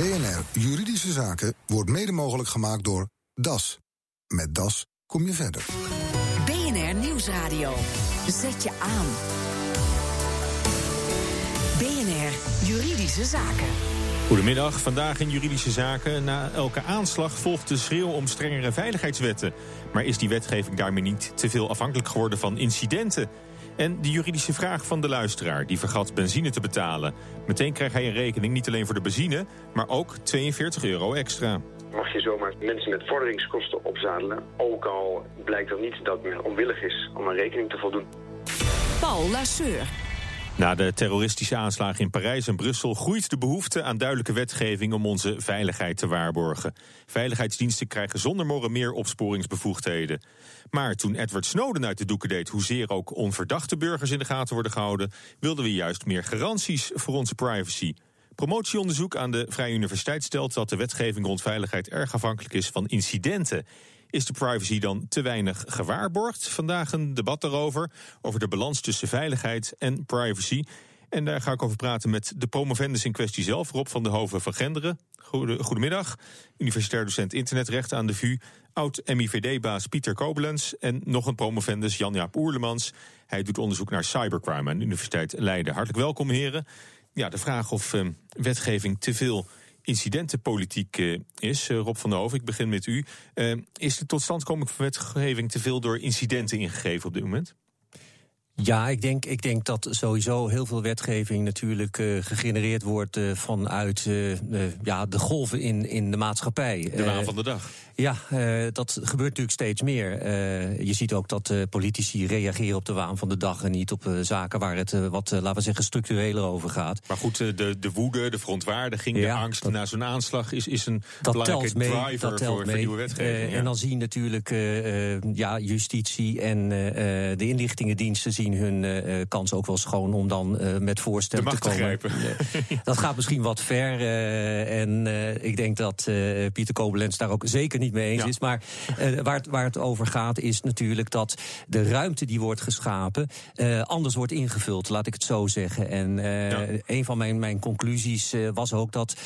BNR Juridische Zaken wordt mede mogelijk gemaakt door DAS. Met DAS kom je verder. BNR Nieuwsradio. Zet je aan. BNR Juridische Zaken. Goedemiddag, vandaag in Juridische Zaken. Na elke aanslag volgt de schreeuw om strengere veiligheidswetten. Maar is die wetgeving daarmee niet te veel afhankelijk geworden van incidenten? En de juridische vraag van de luisteraar, die vergat benzine te betalen. Meteen krijgt hij een rekening niet alleen voor de benzine, maar ook 42 euro extra. Mag je zomaar mensen met vorderingskosten opzadelen, ook al blijkt dan niet dat men onwillig is om een rekening te voldoen. Paul Lasseur. Na de terroristische aanslagen in Parijs en Brussel groeit de behoefte aan duidelijke wetgeving om onze veiligheid te waarborgen. Veiligheidsdiensten krijgen zonder morren meer opsporingsbevoegdheden. Maar toen Edward Snowden uit de doeken deed hoezeer ook onverdachte burgers in de gaten worden gehouden, wilden we juist meer garanties voor onze privacy. Promotieonderzoek aan de Vrije Universiteit stelt dat de wetgeving rond veiligheid erg afhankelijk is van incidenten. Is de privacy dan te weinig gewaarborgd? Vandaag een debat daarover, over de balans tussen veiligheid en privacy. En daar ga ik over praten met de promovendus in kwestie zelf, Rob van der Hoven van Genderen. goedemiddag, universitair docent internetrecht aan de VU, oud-MIVD-baas Pieter Kobelens en nog een promovendus Jan-Jaap Oerlemans. Hij doet onderzoek naar cybercrime aan de Universiteit Leiden. Hartelijk welkom heren. Ja, de vraag of uh, wetgeving te veel incidentenpolitiek uh, is. Uh, Rob van der Hoven, ik begin met u. is de totstandkoming van wetgeving te veel door incidenten ingegeven op dit moment? Ja, ik denk, ik denk dat sowieso heel veel wetgeving natuurlijk uh, gegenereerd wordt uh, vanuit uh, ja, de golven in, in de maatschappij. De waan van de dag. Ja, dat gebeurt natuurlijk steeds meer. je ziet ook dat politici reageren op de waan van de dag en niet op zaken waar het wat, laten we zeggen, structureler over gaat. Maar goed, de, de woede, de verontwaardiging, ja, de angst na zo'n aanslag is, is een dat belangrijke mee, driver dat voor, mee. voor nieuwe wetgeving. Ja. En dan zien natuurlijk ja, justitie en de inlichtingendiensten zien hun kans ook wel schoon om dan met voorstellen te komen. Te dat gaat misschien wat ver. En ik denk dat Pieter Kobelens daar ook zeker niet mee eens ja. is. Maar waar, het, waar het over gaat is natuurlijk dat de ruimte die wordt geschapen anders wordt ingevuld, laat ik het zo zeggen. En ja. een van mijn, mijn conclusies was ook dat,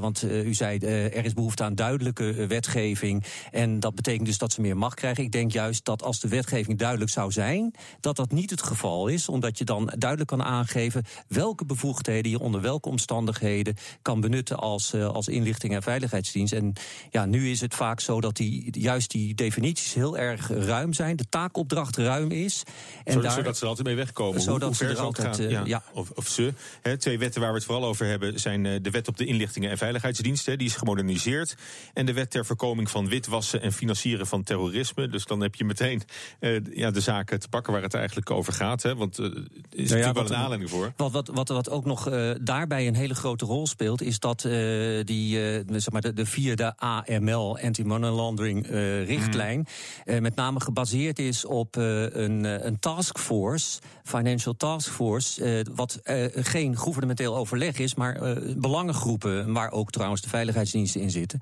want u zei er is behoefte aan duidelijke wetgeving. En dat betekent dus dat ze meer macht krijgen. Ik denk juist dat als de wetgeving duidelijk zou zijn, dat dat niet het geval is, omdat je dan duidelijk kan aangeven welke bevoegdheden je onder welke omstandigheden kan benutten als, als inlichting en veiligheidsdienst. En ja, nu is het vaak zo dat die, juist die definities heel erg ruim zijn, de taakopdracht ruim is. En zodat, daar, zodat ze er altijd mee wegkomen. Zodat hoe, ze er altijd, uh, ja. ja. Of, of, ze. He, twee wetten waar we het vooral over hebben zijn uh, de wet op de inlichtingen en veiligheidsdiensten. Die is gemoderniseerd. En de wet ter voorkoming van witwassen en financieren van terrorisme. Dus dan heb je meteen ja, de zaken te pakken waar het eigenlijk over gaat. Hè? Want uh, is nou ja, natuurlijk wel een aanleiding voor. Wat, wat, wat, wat ook nog daarbij een hele grote rol speelt, is dat die, zeg maar de, de vierde AML, Anti-Money Laundering richtlijn, mm. met name gebaseerd is op een, een taskforce, Financial Taskforce, wat geen gouvernementeel overleg is, maar belangengroepen, waar ook trouwens de veiligheidsdiensten in zitten.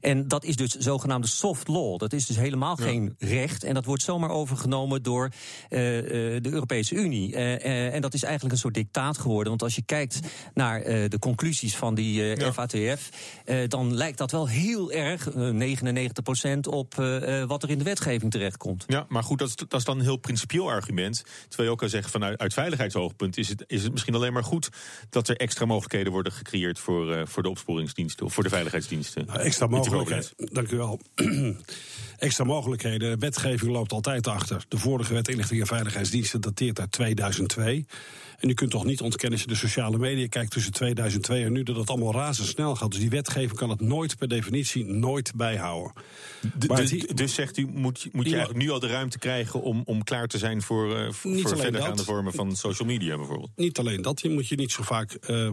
En dat is dus zogenaamde soft law. Dat is dus helemaal ja. geen recht. En dat wordt zomaar overgenomen door de Europese Unie. En dat is eigenlijk een soort dictaat geworden. Want als je kijkt naar de conclusies van die. FATF, dan lijkt dat wel heel erg, 99% op wat er in de wetgeving terechtkomt. Ja, maar goed, dat is, dat is dan een heel principieel argument. Terwijl je ook kan zeggen, vanuit uit veiligheidsoogpunt is het, is het misschien alleen maar goed dat er extra mogelijkheden worden gecreëerd voor, voor de opsporingsdiensten of voor de veiligheidsdiensten. Nou, extra mogelijkheden, dank u wel. extra mogelijkheden. De wetgeving loopt altijd achter. De vorige wet inlichting en veiligheidsdiensten dateert uit 2002. En u kunt toch niet ontkennen als je de sociale media kijkt tussen 2002 en nu dat het allemaal razendsnel gaat. Dus die wetgeving kan het nooit per definitie nooit bijhouden. dus, dus zegt u, moet, moet je eigenlijk nu al de ruimte krijgen om, om klaar te zijn voor, uh, voor verdergaande vormen van social media bijvoorbeeld? Niet alleen dat, je moet je niet zo vaak uh,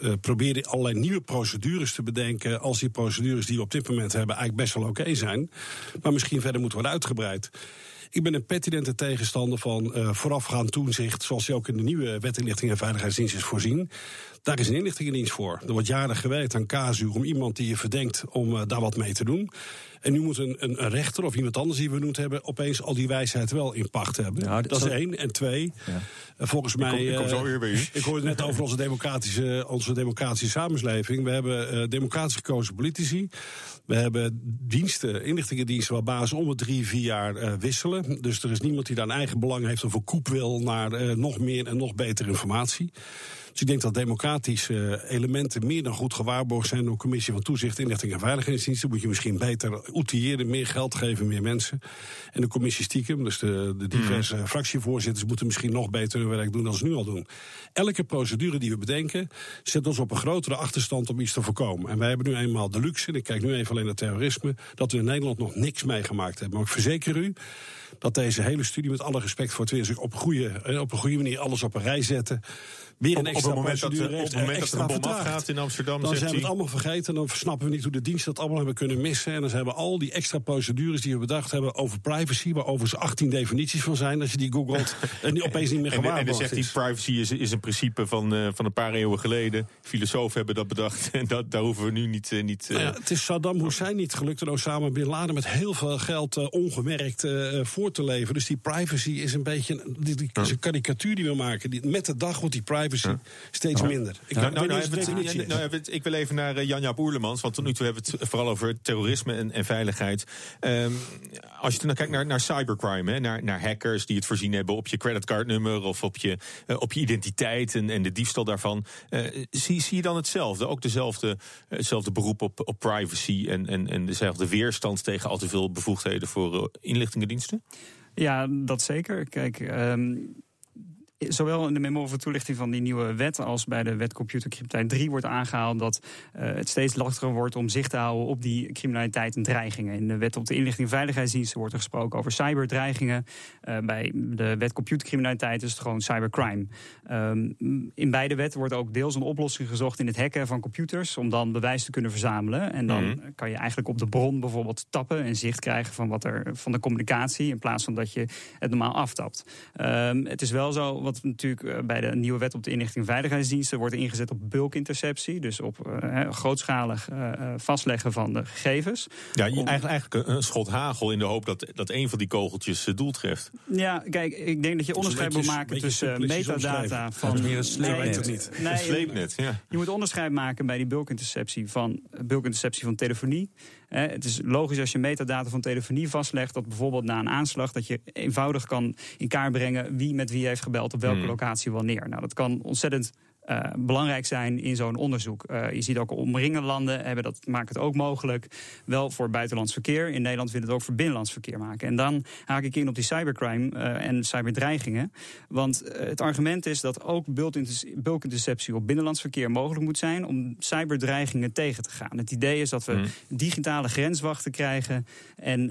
uh, proberen allerlei nieuwe procedures te bedenken als die procedures die we op dit moment hebben eigenlijk best wel oké okay zijn, maar misschien verder moeten worden uitgebreid. Ik ben een pertinente tegenstander van uh, voorafgaand toezicht, zoals die ook in de nieuwe wet inlichting en veiligheidsdienst is voorzien. Daar is een inlichtingendienst voor. Er wordt jaren gewerkt aan casu om iemand die je verdenkt om uh, daar wat mee te doen. En nu moet een, een, een rechter of iemand anders die we noemt hebben... opeens al die wijsheid wel in pacht hebben. Dat is één. En twee, ja. uh, volgens mij... Ik kom, ik kom zo weer bij u. ik hoorde net over onze democratische, onze democratische samenleving. We hebben uh, democratisch gekozen politici. We hebben diensten, inlichtingendiensten... waar bazen om het drie, vier jaar uh, wisselen. Dus er is niemand die daar een eigen belang heeft... of een koep wil naar nog meer en nog betere informatie. Dus ik denk dat democratische elementen meer dan goed gewaarborgd zijn door Commissie van Toezicht, Inlichting en Veiligheidsdiensten. Moet je misschien beter outilleren, meer geld geven, meer mensen. En de commissie stiekem, dus de, de diverse mm. fractievoorzitters, moeten misschien nog beter hun werk doen dan ze nu al doen. Elke procedure die we bedenken, zet ons op een grotere achterstand om iets te voorkomen. En wij hebben nu eenmaal de luxe, en ik kijk nu even alleen naar terrorisme, dat we in Nederland nog niks meegemaakt hebben. Maar ik verzeker u dat deze hele studie, met alle respect voor het weer, op een goede, op een goede manier alles op een rij zetten. Weer een extra op, het moment dat, op het moment dat er een bom afgaat in Amsterdam, dan zijn we het allemaal vergeten. Dan snappen we niet hoe de diensten dat allemaal hebben kunnen missen. En dan zijn we al die extra procedures die we bedacht hebben over privacy, waar overigens 18 definities van zijn, als je die googelt, en die opeens niet meer En, en dan gewaarborgd zegt hij, privacy is, is een principe van, eh, van een paar eeuwen geleden. Filosofen hebben dat bedacht en dat, daar hoeven we nu niet... eh, niet eh, Nou ja, het is Saddam Hussein niet gelukt en Osama Bin Laden met heel veel geld eh, ongemerkt eh, voor te leveren. Dus die privacy is een beetje een, die, die, is een karikatuur die we maken. Die, met de dag wordt die privacy steeds minder. Ik Nou, nou, nou, het- nou, het- ik wil even naar uh, Janja Boerlemans, want tot nu toe hebben we het vooral over terrorisme en, en veiligheid. Ehm, als je dan kijkt naar, naar cybercrime, hè, naar, naar hackers die het voorzien hebben op je creditcardnummer of op je, eh, op je identiteit en, en de diefstal daarvan. eh, zie, zie je dan hetzelfde? Ook dezelfde, hetzelfde beroep op, op privacy en, en, en dezelfde weerstand tegen al te veel bevoegdheden voor eh, inlichtingendiensten? Ja, dat zeker. Kijk, ehm, zowel in de memo over toelichting van die nieuwe wet als bij de wet computercriminaliteit 3 wordt aangehaald dat uh, het steeds lastiger wordt om zicht te houden op die criminaliteit en dreigingen. In de wet op de inlichting en veiligheidsdiensten wordt er gesproken over cyberdreigingen. Uh, bij de wet computercriminaliteit is het gewoon cybercrime. Um, in beide wetten wordt ook deels een oplossing gezocht in het hacken van computers om dan bewijs te kunnen verzamelen. En dan Mhm. kan je eigenlijk op de bron bijvoorbeeld tappen en zicht krijgen van wat er van de communicatie in plaats van dat je het normaal aftapt. Um, het is wel zo wat natuurlijk uh, bij de nieuwe wet op de inlichting en veiligheidsdiensten wordt ingezet op bulkinterceptie. Dus op uh, grootschalig uh, vastleggen van de gegevens. Ja, om... eigenlijk, eigenlijk een schot hagel in de hoop dat, dat een van die kogeltjes doel treft. Ja, kijk, ik denk dat je onderscheid moet maken tussen metadata van. meer een sleepnet. niet. Nee, een sleepnet, ja. Je moet onderscheid maken bij die bulkinterceptie van, bulkinterceptie van telefonie. Het is logisch als je metadata van telefonie vastlegt, dat bijvoorbeeld na een aanslag, dat je eenvoudig kan in kaart brengen wie met wie heeft gebeld op welke hmm. locatie wanneer. Nou, dat kan ontzettend uh, belangrijk zijn in zo'n onderzoek. Uh, je ziet ook omringende landen hebben dat, maken het ook mogelijk. Wel voor buitenlands verkeer. In Nederland willen het ook voor binnenlands verkeer maken. En dan haak ik in op die cybercrime uh, en cyberdreigingen. Want het argument is dat ook bulkinterceptie op binnenlands verkeer mogelijk moet zijn om cyberdreigingen tegen te gaan. Het idee is dat we hmm. digitale grenswachten krijgen en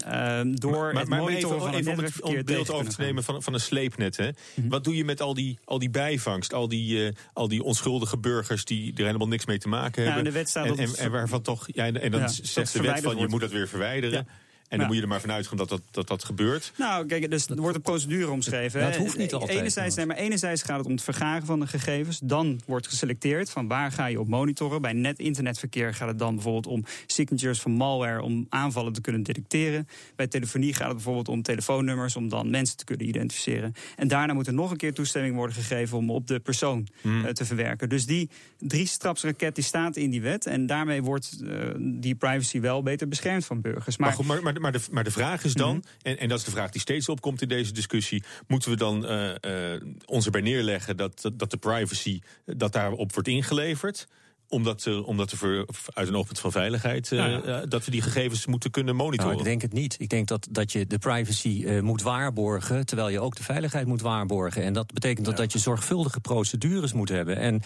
door maar, het maar monitoren even, van het het, netwerkverkeer het beeld over te nemen van, van een sleepnet. Hè? Hmm. Wat doe je met al die, al die bijvangst, al die, al die onschuldige burgers die er helemaal niks mee te maken hebben. Ja, en, de wet staat en, dat en, en waarvan toch. Ja, en, en dan ja, zegt de wet van je moet dat weer verwijderen. En dan moet je er maar vanuit gaan dat dat, dat, dat gebeurt. Nou, kijk, dus er wordt een procedure omschreven. Dat hoeft niet altijd. Enerzijds, nee, maar enerzijds gaat het om het vergaren van de gegevens. Dan wordt geselecteerd van waar ga je op monitoren. Bij net-internetverkeer gaat het dan bijvoorbeeld om signatures van malware om aanvallen te kunnen detecteren. Bij telefonie gaat het bijvoorbeeld om telefoonnummers om dan mensen te kunnen identificeren. En daarna moet er nog een keer toestemming worden gegeven om op de persoon hmm. uh, te verwerken. Dus die drie-strapsraket die staat in die wet. En daarmee wordt uh, die privacy wel beter beschermd van burgers. Maar, maar, goed, maar, maar, maar, de, maar de vraag is dan, mm -hmm. en, en dat is de vraag die steeds opkomt in deze discussie, moeten we dan uh, uh, ons erbij neerleggen dat, dat de privacy, dat daarop wordt ingeleverd? Omdat, omdat er voor, uit een oogpunt van veiligheid uh, ja, ja. dat we die gegevens moeten kunnen monitoren. Nou, ik denk het niet. Ik denk dat, dat je de privacy uh, moet waarborgen, terwijl je ook de veiligheid moet waarborgen. En dat betekent ja. dat, dat je zorgvuldige procedures moet hebben. En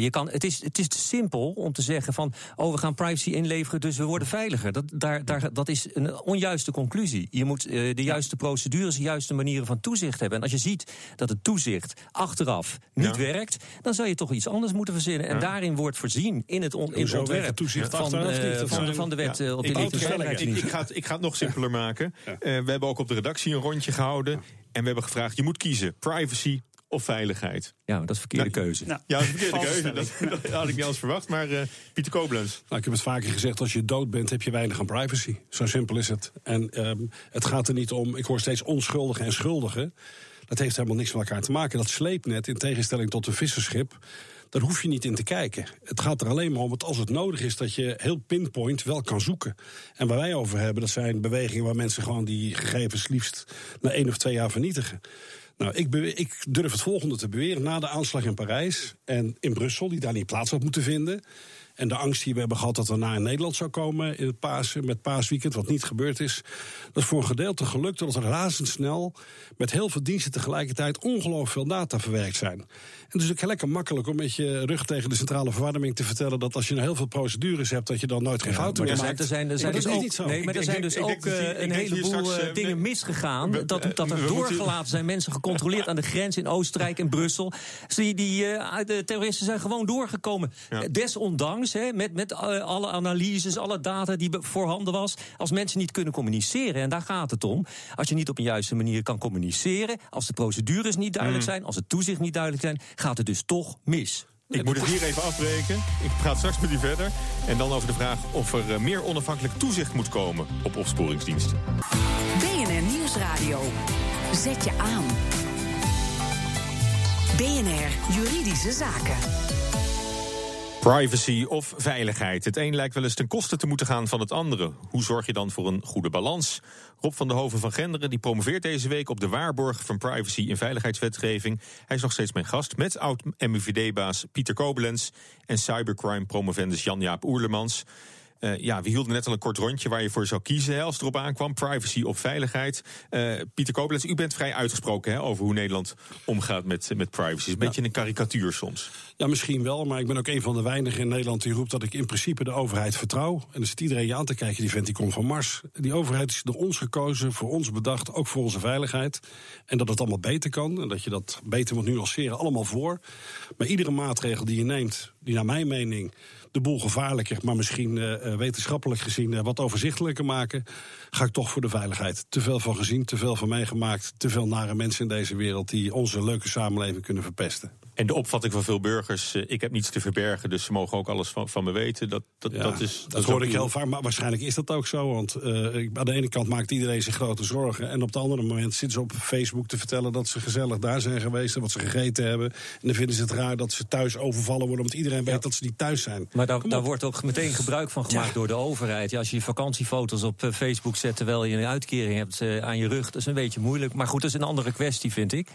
je kan, het, is, het is te simpel om te zeggen van, oh, we gaan privacy inleveren, dus we worden veiliger. Dat, daar, daar, dat is een onjuiste conclusie. Je moet de juiste procedures, de juiste manieren van toezicht hebben. En als je ziet dat het toezicht achteraf niet werkt, dan zou je toch iets anders moeten verzinnen. En daarin wordt voorzien in het, on, in het ontwerp van, uh, van, de, van de wet ja. uh, op de ik, ik, ik, ga het, ik ga het nog simpeler maken. Ja. Uh, we hebben ook op de redactie een rondje gehouden. En we hebben gevraagd, je moet kiezen. Privacy of veiligheid? Ja, dat is verkeerde keuze. Nou, Ja, dat is verkeerde keuze. Dat, dat had ik niet anders verwacht. Maar eh, Pieter Koblenz. Nou, ik heb het vaker gezegd, als je dood bent, heb je weinig aan privacy. Zo simpel is het. En ehm, het gaat er niet om, ik hoor steeds onschuldigen en schuldigen. Dat heeft helemaal niks met elkaar te maken. Dat sleepnet, in tegenstelling tot een visserschip, daar hoef je niet in te kijken. Het gaat er alleen maar om dat als het nodig is, dat je heel pinpoint wel kan zoeken. En waar wij over hebben, dat zijn bewegingen waar mensen gewoon die gegevens liefst na één of twee jaar vernietigen. Nou, ik, ik durf het volgende te beweren. Na de aanslag in Parijs en in Brussel, die daar niet plaats had moeten vinden. En de angst die we hebben gehad dat er na in Nederland zou komen in het Pasen, met paasweekend, wat niet gebeurd is. Dat is voor een gedeelte gelukt doordat er razendsnel met heel veel diensten tegelijkertijd ongelooflijk veel data verwerkt zijn. En het is ook lekker makkelijk om met je rug tegen de centrale verwarming te vertellen dat als je nou heel veel procedures hebt, dat je dan nooit geen fouten meer er zijn, maakt. er zijn, er zijn Maar dus ook, niet zo. nee, maar er zijn dus ook eh, een heleboel eh, eh, dingen misgegaan. dat, dat er doorgelaten zijn, mensen gecontroleerd aan de grens in Oostenrijk en Brussel. Dus die, de terroristen zijn gewoon doorgekomen. Ja. Hè, met, met eh, alle analyses, alle data die voorhanden was. Als mensen niet kunnen communiceren, en daar gaat het om. Als je niet op een juiste manier kan communiceren, als de procedures niet duidelijk Mm. zijn, als het toezicht niet duidelijk zijn, gaat het dus toch mis. Ik moet het hier even afbreken. Ik praat straks met u verder. En dan over de vraag of er eh, meer onafhankelijk toezicht moet komen op opsporingsdiensten. BNR Nieuwsradio. Zet je aan. BNR Juridische Zaken. Privacy of veiligheid. Het een lijkt wel eens ten koste te moeten gaan van het andere. Hoe zorg je dan voor een goede balans? Rob van der Hoven van Genderen die promoveert deze week op de waarborg van privacy en veiligheidswetgeving. Hij is nog steeds mijn gast met oud-MUVD-baas Pieter Koblenz en cybercrime-promovendus Jan-Jaap Oerlemans. Eh, ja, we hielden net al een kort rondje waar je voor zou kiezen hè, als het erop aankwam. Privacy of veiligheid. Eh, Pieter Koblenz, u bent vrij uitgesproken hè, over hoe Nederland omgaat met, met privacy. Een beetje een karikatuur soms. Ja, misschien wel, maar ik ben ook een van de weinigen in Nederland die roept dat ik in principe de overheid vertrouw. En dan zit iedereen je aan te kijken, die vent die komt van Mars. Die overheid is door ons gekozen, voor ons bedacht, ook voor onze veiligheid. En dat het allemaal beter kan en dat je dat beter moet nuanceren, allemaal voor. Maar iedere maatregel die je neemt, die naar mijn mening de boel gevaarlijker, maar misschien eh, wetenschappelijk gezien eh, wat overzichtelijker maken, ga ik toch voor de veiligheid. Te veel van gezien, te veel van meegemaakt, te veel nare mensen in deze wereld die onze leuke samenleving kunnen verpesten. En de opvatting van veel burgers, eh, ik heb niets te verbergen, dus ze mogen ook alles van, van me weten. Dat, dat, Ja, dat is. dat is hoor ik heel vaak, maar waarschijnlijk is dat ook zo. Want eh, aan de ene kant maakt iedereen zich grote zorgen. En op het andere moment zitten ze op Facebook te vertellen dat ze gezellig daar zijn geweest en wat ze gegeten hebben. En dan vinden ze het raar dat ze thuis overvallen worden, omdat iedereen weet dat ze niet thuis zijn. Maar daar, wordt ook meteen gebruik van gemaakt Ja. door de overheid. Ja, als je je vakantiefoto's op eh, Facebook zet terwijl je een uitkering hebt aan je rug, dat is een beetje moeilijk. Maar goed, dat is een andere kwestie, vind ik.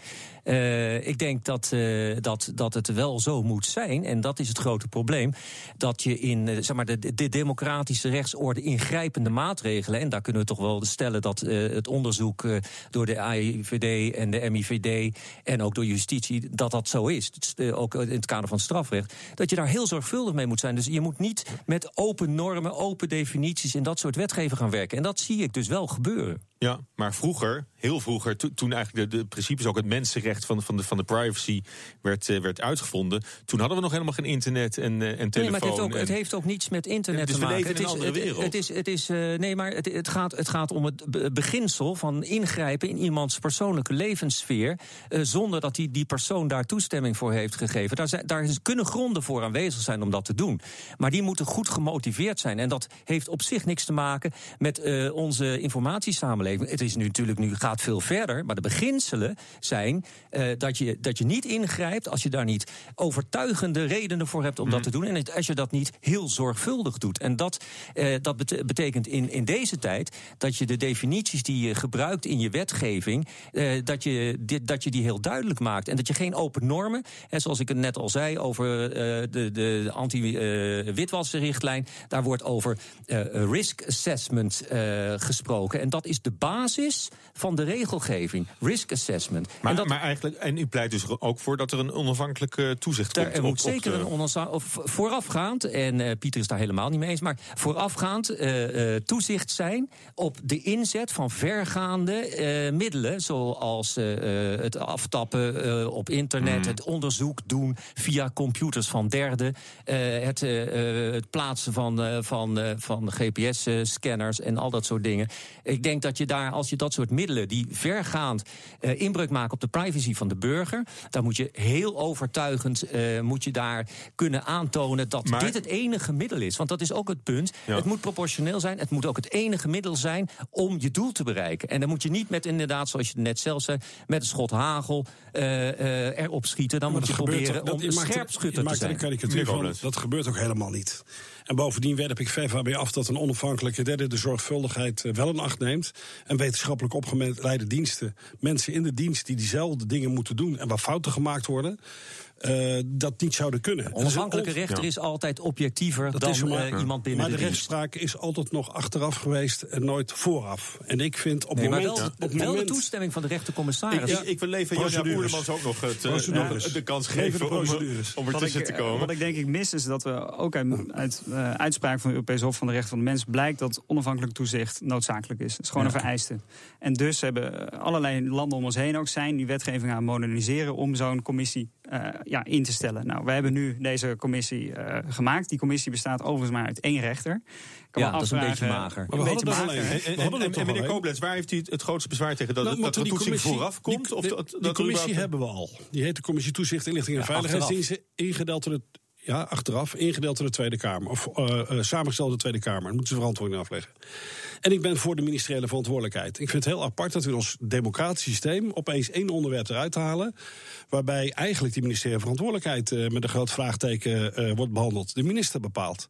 Eh, ik denk dat, eh, dat, dat het wel zo moet zijn, en dat is het grote probleem, dat je in eh, zeg maar, de, de democratische rechtsorde ingrijpende maatregelen, en daar kunnen we toch wel stellen dat eh, het onderzoek eh, door de AIVD en de MIVD en ook door justitie, dat dat zo is. Ook in het kader van strafrecht, dat je daar heel zorgvuldig mee moet zijn. Dus je moet niet met open normen, open definities in dat soort wetgeving gaan werken. En dat zie ik dus wel gebeuren. Ja, maar vroeger, heel vroeger, to- toen eigenlijk de, de principes, ook het mensenrecht van, van, de, van de privacy werd, eh, werd uitgevonden. Toen hadden we nog helemaal geen internet en, eh, en telefoon. Nee, maar het heeft, ook, en- het heeft ook niets met internet Dus te maken. het een is, andere het- wereld. Het, is, het is, eh, nee, maar het, het, gaat, het gaat om het be- beginsel van ingrijpen in iemands persoonlijke levenssfeer. zonder dat die, die persoon daar toestemming voor heeft gegeven. Daar, zijn, daar kunnen gronden voor aanwezig zijn om dat te doen. Maar die moeten goed gemotiveerd zijn. En dat heeft op zich niks te maken met onze informatiesamenleving. Het is nu natuurlijk nu gaat veel verder. Maar de beginselen zijn eh, dat, je, dat je niet ingrijpt als je daar niet overtuigende redenen voor hebt om dat te doen. En als je dat niet heel zorgvuldig doet. En dat, eh, dat bete- betekent in, in deze tijd dat je de definities die je gebruikt in je wetgeving, eh, dat, je dit, dat je die heel duidelijk maakt. En dat je geen open normen, en zoals ik het net al zei over de, de anti-witwassenrichtlijn, daar wordt over risk assessment gesproken. En dat is de basis van de regelgeving. Risk assessment. maar, en dat, maar eigenlijk, en u pleit dus ook voor dat er een onafhankelijk eh, toezicht komt. er moet zeker een of voorafgaand, en eh, Pieter is daar helemaal niet mee eens, maar voorafgaand eh, eh, toezicht zijn op de inzet van vergaande middelen, zoals het aftappen op internet, het onderzoek doen via computers van derden, het, het plaatsen van, van, van GPS-scanners en al dat soort dingen. Ik denk dat je daar, als je dat soort middelen die vergaand uh, inbreuk maken op de privacy van de burger, dan moet je heel overtuigend uh, moet je daar kunnen aantonen dat dit het enige middel is. Want dat is ook het punt. Het moet proportioneel zijn. Het moet ook het enige middel zijn om je doel te bereiken. En dan moet je niet met inderdaad, zoals je net zelf zei, met een schot hagel uh, erop schieten. Dan moet je proberen om een scherpschutter te zijn. Van, dat gebeurt ook helemaal niet. En bovendien werp ik ver van af dat een onafhankelijke derde de zorgvuldigheid wel in acht neemt. En wetenschappelijk opgeleide diensten, mensen in de dienst die diezelfde dingen moeten doen en waar fouten gemaakt worden uh, dat niet zouden kunnen. Een onafhankelijke rechter is altijd objectiever dan is maar, uh, iemand binnen maar de, de rechtspraak is altijd nog achteraf geweest en nooit vooraf. En ik vind op nee, moment... Wel, op wel moment, de toestemming van de rechtercommissaris. Ik, ik, ik wil even Jan Boerlemans ook nog het, uh, de kans geven om, om ertussen te komen. Wat ik denk ik mis is dat we ook uit, uit uh, uitspraak van de Europese Hof van de Rechten van de Mens... blijkt dat onafhankelijk toezicht noodzakelijk is. Het is gewoon een vereiste. En dus hebben allerlei landen om ons heen ook zijn die wetgeving aan moderniseren... om zo'n commissie ja, in te stellen. Nou, wij hebben nu deze commissie uh, gemaakt. Die commissie bestaat overigens maar uit één rechter. Kan ja, dat is een beetje mager. Maar we een beetje mager. En, en, en, en meneer Koblenz, waar heeft u het grootste bezwaar tegen? Dat, nou, dat de toetsing vooraf komt? Die, of dat, die dat commissie hebben we al. Die heet de Commissie Toezicht, Inlichting en ja, Veiligheidsdiensten. Ingedeeld door het ja, achteraf, ingedeeld door de Tweede Kamer. Of uh, samengesteld door de Tweede Kamer. Dan moeten ze verantwoording afleggen. En ik ben voor de ministeriële verantwoordelijkheid. Ik vind het heel apart dat we in ons democratisch systeem opeens één onderwerp eruit halen. Waarbij eigenlijk die ministeriële verantwoordelijkheid uh, met een groot vraagteken wordt behandeld. De minister bepaalt.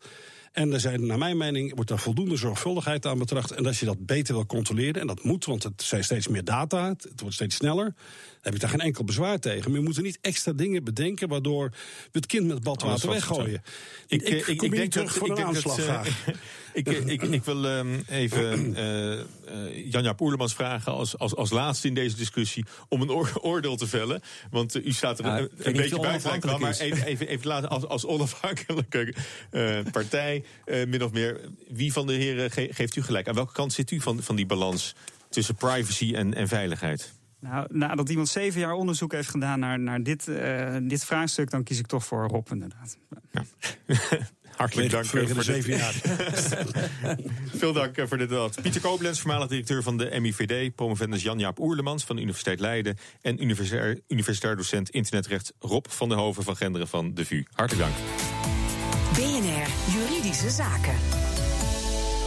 En er zijn, naar mijn mening, wordt er voldoende zorgvuldigheid aan betracht. En als je dat beter wil controleren, en dat moet, want het zijn steeds meer data, het wordt steeds sneller, heb ik daar geen enkel bezwaar tegen. Maar je moet er niet extra dingen bedenken waardoor we het kind met badwater weggooien. Ik, ik, ik, ik denk terug voor een aanslag graag. Ik, ik, ik, wil um, even uh, uh, Janja Oerlemans vragen als, als, als laatste in deze discussie om een oor, oordeel te vellen. Want uh, u staat er ja, een, een beetje buiten, maar even, even, even laten als, als onafhankelijke partij, min of meer. Wie van de heren ge, geeft u gelijk? Aan welke kant zit u van, van die balans tussen privacy en, en veiligheid? Nou, nadat iemand zeven jaar onderzoek heeft gedaan naar, naar dit, uh, dit vraagstuk, dan kies ik toch voor Rob, inderdaad. Ja. Hartelijk dank voor de zeven jaar. Veel dank voor dit debat. Pieter Koblenz, voormalig directeur van de MIVD. Promovendus Jan-Jaap Oerlemans van de Universiteit Leiden. En universitair, universitair docent internetrecht Rob van der Hoven van Genderen van de VU. Hartelijk dank. BNR Juridische Zaken.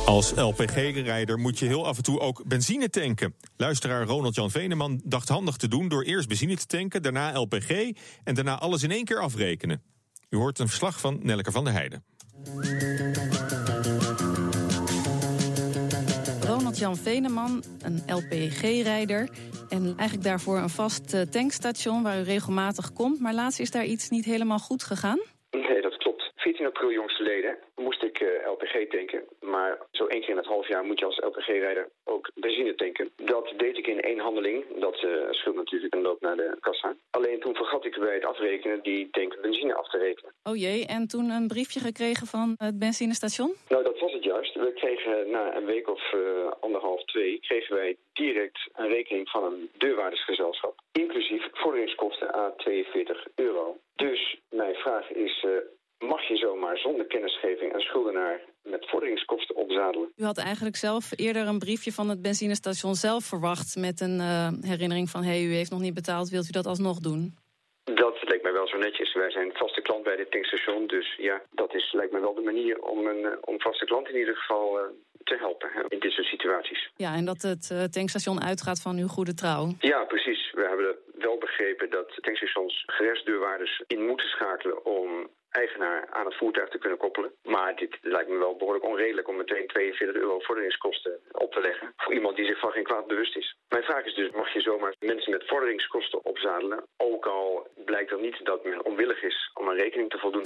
Als LPG-rijder moet je heel af en toe ook benzine tanken. Luisteraar Ronald-Jan Veneman dacht handig te doen door eerst benzine te tanken, daarna LPG en daarna alles in één keer afrekenen. U hoort een verslag van Nelke van der Heijden. Ronald-Jan Veneman, een LPG-rijder. En eigenlijk daarvoor een vast eh, tankstation waar u regelmatig komt. Maar laatst is daar iets niet helemaal goed gegaan? Nee, dat 14 april jongstleden moest ik uh, eh, LPG tanken. Maar zo één keer in het half jaar moet je als LPG-rijder ook benzine tanken. Dat deed ik in één handeling. Dat uh, scheelt natuurlijk een loop naar de kassa. Alleen toen vergat ik bij het afrekenen die tank benzine af te rekenen. Oh jee, en toen een briefje gekregen van het benzinestation? Nou, dat was het juist. We kregen na een week of uh, anderhalf, twee... kregen wij direct een rekening van een deurwaardersgezelschap. Inclusief vorderingskosten aan 42 euro. Dus mijn vraag is mag je zomaar zonder kennisgeving een schuldenaar met vorderingskosten opzadelen. U had eigenlijk zelf eerder een briefje van het benzinestation zelf verwacht met een uh, herinnering van hey, u heeft nog niet betaald, wilt u dat alsnog doen? Dat lijkt mij wel zo netjes. Wij zijn vaste klant bij dit tankstation, dus ja, dat is, lijkt mij wel de manier om een uh, om vaste klant in ieder geval uh, te helpen hè, in dit soort situaties. Ja, en dat het tankstation uitgaat van uw goede trouw. Ja, precies. We hebben wel begrepen dat tankstations gerechtsdeurwaarders in moeten schakelen om eigenaar aan het voertuig te kunnen koppelen. Maar dit lijkt me wel behoorlijk onredelijk om meteen 42 euro vorderingskosten op te leggen voor iemand die zich van geen kwaad bewust is. Mijn vraag is dus, mag je zomaar mensen met vorderingskosten opzadelen, ook al blijkt er niet dat men onwillig is om een rekening te voldoen?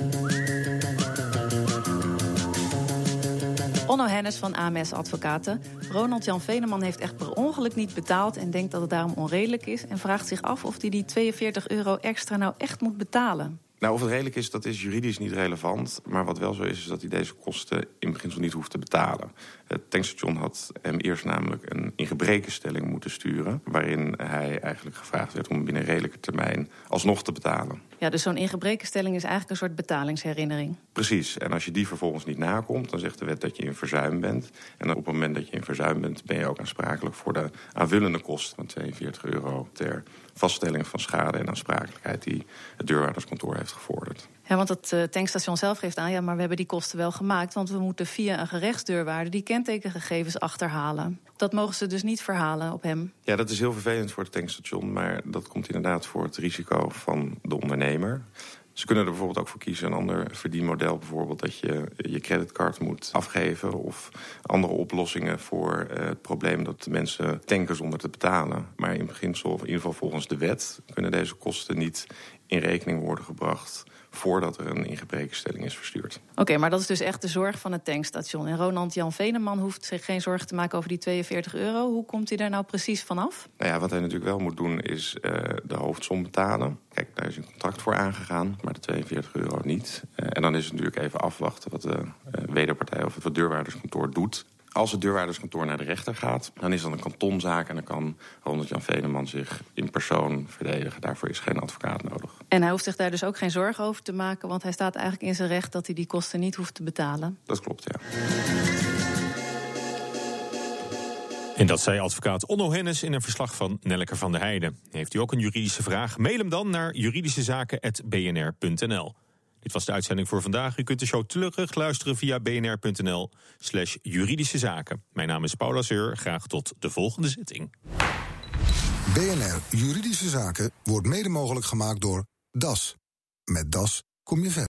Onno Hennis van AMS Advocaten. Ronald Jan Veneman heeft echt per ongeluk niet betaald en denkt dat het daarom onredelijk is. En vraagt zich af of hij die 42 euro extra nou echt moet betalen. Nou, of het redelijk is, dat is juridisch niet relevant. Maar wat wel zo is, is dat hij deze kosten in beginsel niet hoeft te betalen. Het tankstation had hem eerst namelijk een ingebrekenstelling moeten sturen... waarin hij eigenlijk gevraagd werd om binnen redelijke termijn alsnog te betalen. Ja, dus zo'n ingebrekenstelling is eigenlijk een soort betalingsherinnering. Precies, en als je die vervolgens niet nakomt... dan zegt de wet dat je in verzuim bent. En op het moment dat je in verzuim bent... ben je ook aansprakelijk voor de aanvullende kosten van 42 euro... ter vaststelling van schade en aansprakelijkheid... die het deurwaarderskantoor heeft gevorderd. Ja, want het uh, tankstation zelf geeft aan... ja, maar we hebben die kosten wel gemaakt... want we moeten via een gerechtsdeurwaarde die kentekengegevens achterhalen. Dat mogen ze dus niet verhalen op hem. Ja, dat is heel vervelend voor het tankstation... maar dat komt inderdaad voor het risico van de ondernemer. Ze kunnen er bijvoorbeeld ook voor kiezen, een ander verdienmodel. Bijvoorbeeld dat je je creditcard moet afgeven... of andere oplossingen voor uh, het probleem dat mensen tanken zonder te betalen. Maar in beginsel, in ieder geval volgens de wet... kunnen deze kosten niet in rekening worden gebracht voordat er een ingebrekenstelling is verstuurd. Oké, okay, maar dat is dus echt de zorg van het tankstation. En Ronald Jan Veneman hoeft zich geen zorgen te maken over die 42 euro. Hoe komt hij daar nou precies vanaf? Nou ja, wat hij natuurlijk wel moet doen is uh, de hoofdsom betalen. Kijk, daar is een contract voor aangegaan, maar de 42 euro niet. Uh, en dan is het natuurlijk even afwachten wat de uh, wederpartij of het deurwaarderskantoor doet. Als het deurwaarderskantoor naar de rechter gaat, dan is dat een kantonzaak... en dan kan Ronald Jan Veneman zich in persoon verdedigen. Daarvoor is geen advocaat nodig. En hij hoeft zich daar dus ook geen zorgen over te maken... want hij staat eigenlijk in zijn recht dat hij die kosten niet hoeft te betalen. Dat klopt, ja. En dat zei advocaat Onno Hennis in een verslag van Nelleke van der Heijden. Heeft u ook een juridische vraag? Mail hem dan naar juridischezaken.bnr.nl. Dit was de uitzending voor vandaag. U kunt de show terug luisteren via bnr.nl slash juridische zaken. Mijn naam is Paula Seur. Graag tot de volgende zitting. BNR Juridische Zaken wordt mede mogelijk gemaakt door DAS. Met DAS kom je verder.